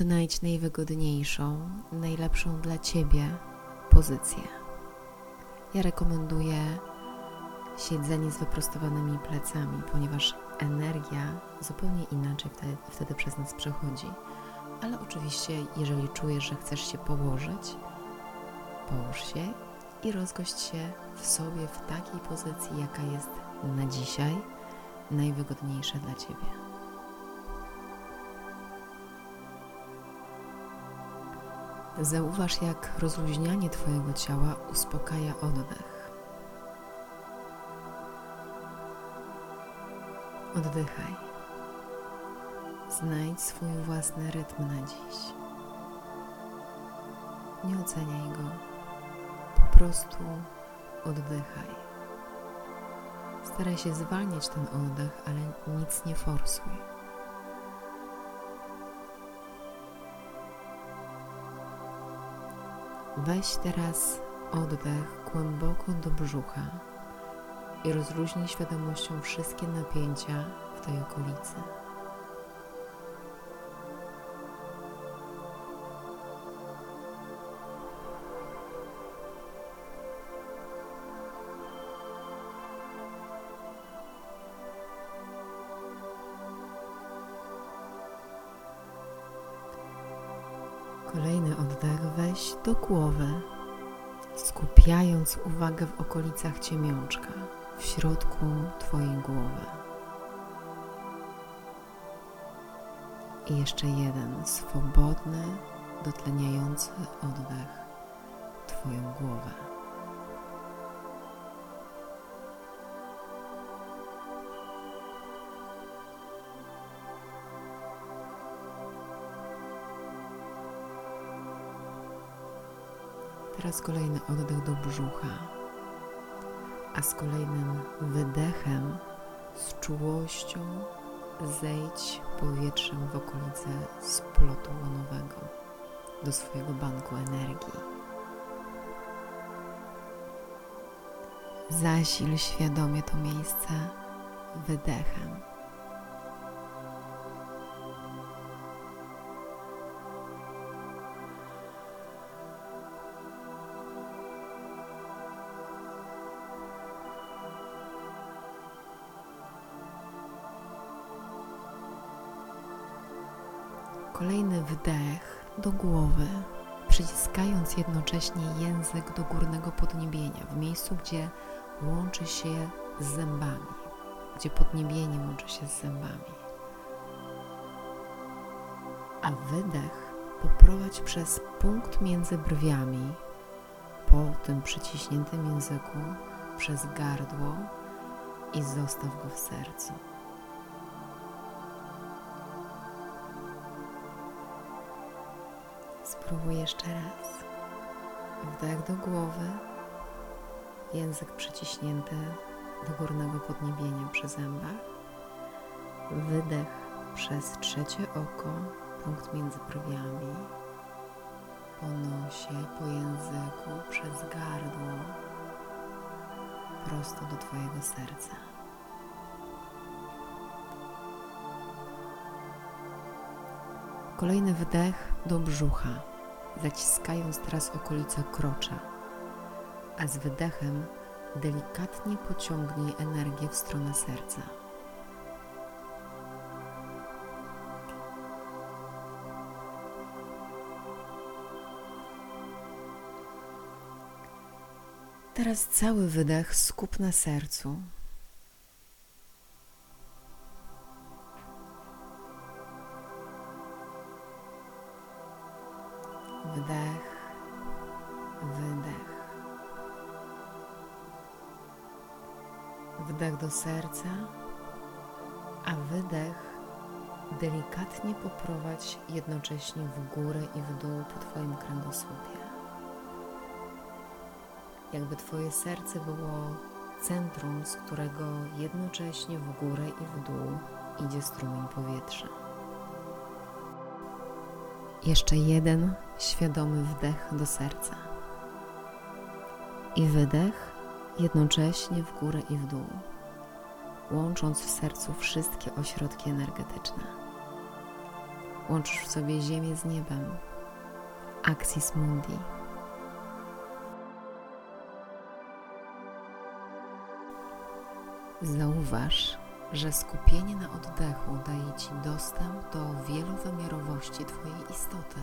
Odnajdź najwygodniejszą, najlepszą dla Ciebie pozycję. Ja rekomenduję siedzenie z wyprostowanymi plecami, ponieważ energia zupełnie inaczej wtedy, wtedy przez nas przechodzi. Ale oczywiście, jeżeli czujesz, że chcesz się położyć, połóż się i rozgość się w sobie w takiej pozycji, jaka jest na dzisiaj najwygodniejsza dla Ciebie. Zauważ, jak rozluźnianie Twojego ciała uspokaja oddech. Oddychaj. Znajdź swój własny rytm na dziś. Nie oceniaj go. Po prostu oddychaj. Staraj się zwalniać ten oddech, ale nic nie forsuj. Weź teraz oddech głęboko do brzucha i rozluźnij świadomością wszystkie napięcia w tej okolicy. Kolejny oddech weź do głowy, skupiając uwagę w okolicach ciemiączka, w środku Twojej głowy. I jeszcze jeden swobodny, dotleniający oddech Twoją głowę. Teraz kolejny oddech do brzucha, a z kolejnym wydechem z czułością zejdź powietrzem w okolice splotu łonowego do swojego banku energii. Zasil świadomie to miejsce wydechem. Kolejny wdech do głowy, przyciskając jednocześnie język do górnego podniebienia, w miejscu, gdzie łączy się z zębami, gdzie podniebienie łączy się z zębami. A wydech poprowadź przez punkt między brwiami, po tym przyciśniętym języku, przez gardło i zostaw go w sercu. Spróbuj jeszcze raz. Wdech do głowy, język przyciśnięty do górnego podniebienia przy zębach. Wydech przez trzecie oko, punkt między brwiami. Po nosie, po języku, przez gardło, prosto do Twojego serca. Kolejny wdech do brzucha, zaciskając teraz okolice krocza, a z wydechem delikatnie pociągnij energię w stronę serca. Teraz cały wydech skup na sercu. Wdech, wydech. Wdech do serca, a wydech delikatnie poprowadź jednocześnie w górę i w dół po Twoim kręgosłupie. Jakby Twoje serce było centrum, z którego jednocześnie w górę i w dół idzie strumień powietrza. Jeszcze jeden świadomy wdech do serca i wydech jednocześnie w górę i w dół, łącząc w sercu wszystkie ośrodki energetyczne. Łączysz w sobie ziemię z niebem. Axis Mundi. Zauważ, że skupienie na oddechu daje Ci dostęp do wielowymiarowości Twojej istoty.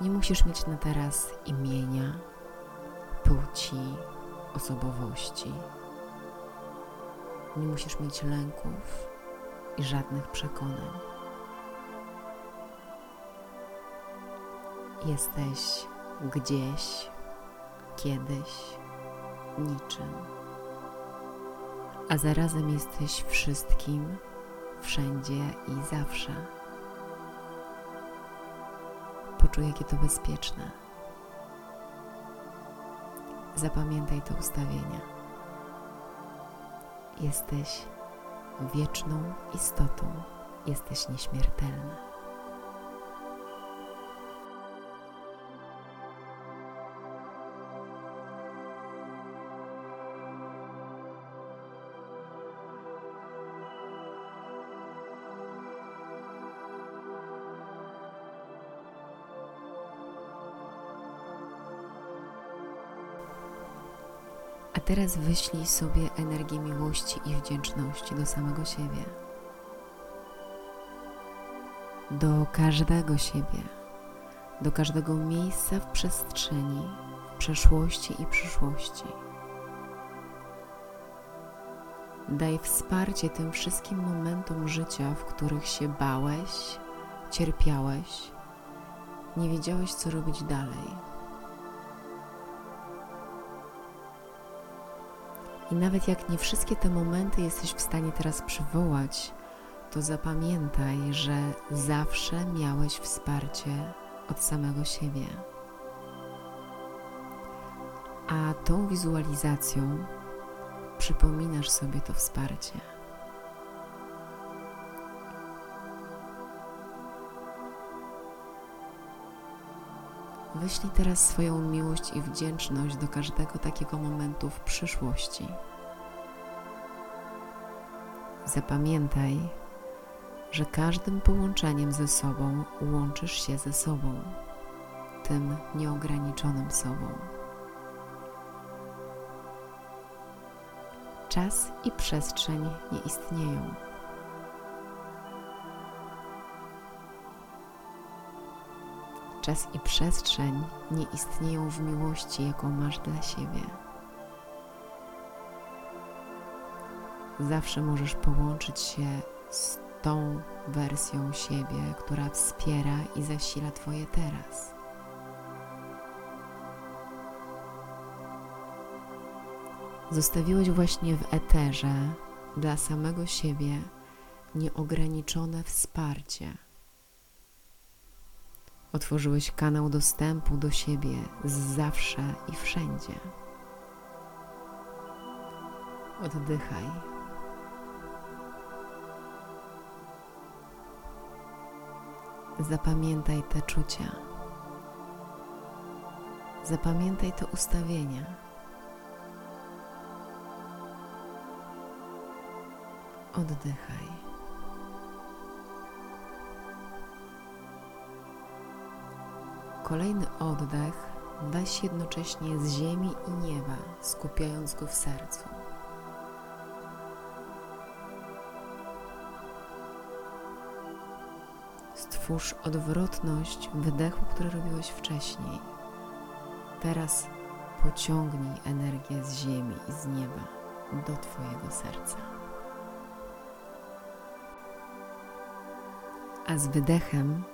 Nie musisz mieć na teraz imienia, płci, osobowości. Nie musisz mieć lęków i żadnych przekonań. Jesteś gdzieś, kiedyś, niczym, a zarazem jesteś wszystkim, wszędzie i zawsze. Poczuj, jakie to bezpieczne. Zapamiętaj te ustawienia. Jesteś wieczną istotą, jesteś nieśmiertelny. A teraz wyślij sobie energię miłości i wdzięczności do samego siebie. Do każdego siebie, do każdego miejsca w przestrzeni, w przeszłości i przyszłości. Daj wsparcie tym wszystkim momentom życia, w których się bałeś, cierpiałeś, nie wiedziałeś, co robić dalej I nawet jak nie wszystkie te momenty jesteś w stanie teraz przywołać, to zapamiętaj, że zawsze miałeś wsparcie od samego siebie. A tą wizualizacją przypominasz sobie to wsparcie. Wyślij teraz swoją miłość i wdzięczność do każdego takiego momentu w przyszłości. Zapamiętaj, że każdym połączeniem ze sobą łączysz się ze sobą, tym nieograniczonym sobą. Czas i przestrzeń nie istnieją Czas i przestrzeń nie istnieją w miłości, jaką masz dla siebie. Zawsze możesz połączyć się z tą wersją siebie, która wspiera i zasila Twoje teraz. Zostawiłeś właśnie w eterze dla samego siebie nieograniczone wsparcie Otworzyłeś kanał dostępu do siebie zawsze i wszędzie. Oddychaj. Zapamiętaj te czucia. Zapamiętaj te ustawienia. Oddychaj. Kolejny oddech weź jednocześnie z ziemi i nieba, skupiając go w sercu. Stwórz odwrotność wydechu, który robiłeś wcześniej. Teraz pociągnij energię z ziemi i z nieba do Twojego serca. A z wydechem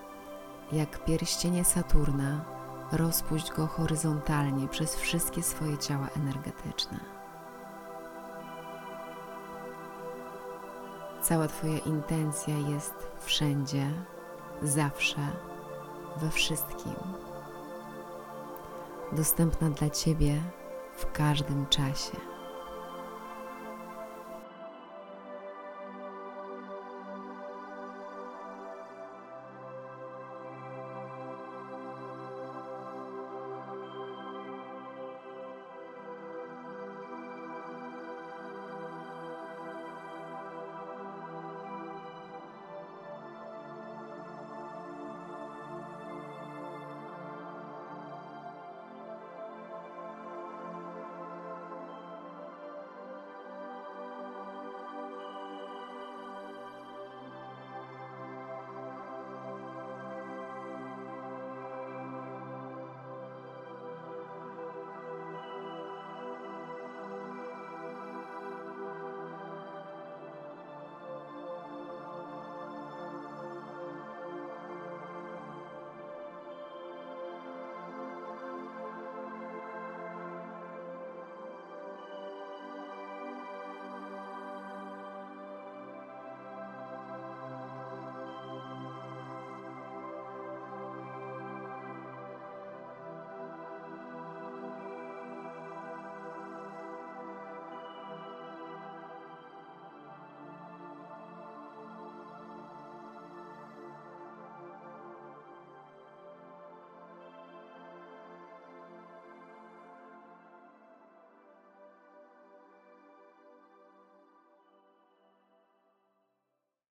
jak pierścienie Saturna, rozpuść go horyzontalnie przez wszystkie swoje ciała energetyczne. Cała Twoja intencja jest wszędzie, zawsze, we wszystkim. Dostępna dla Ciebie w każdym czasie.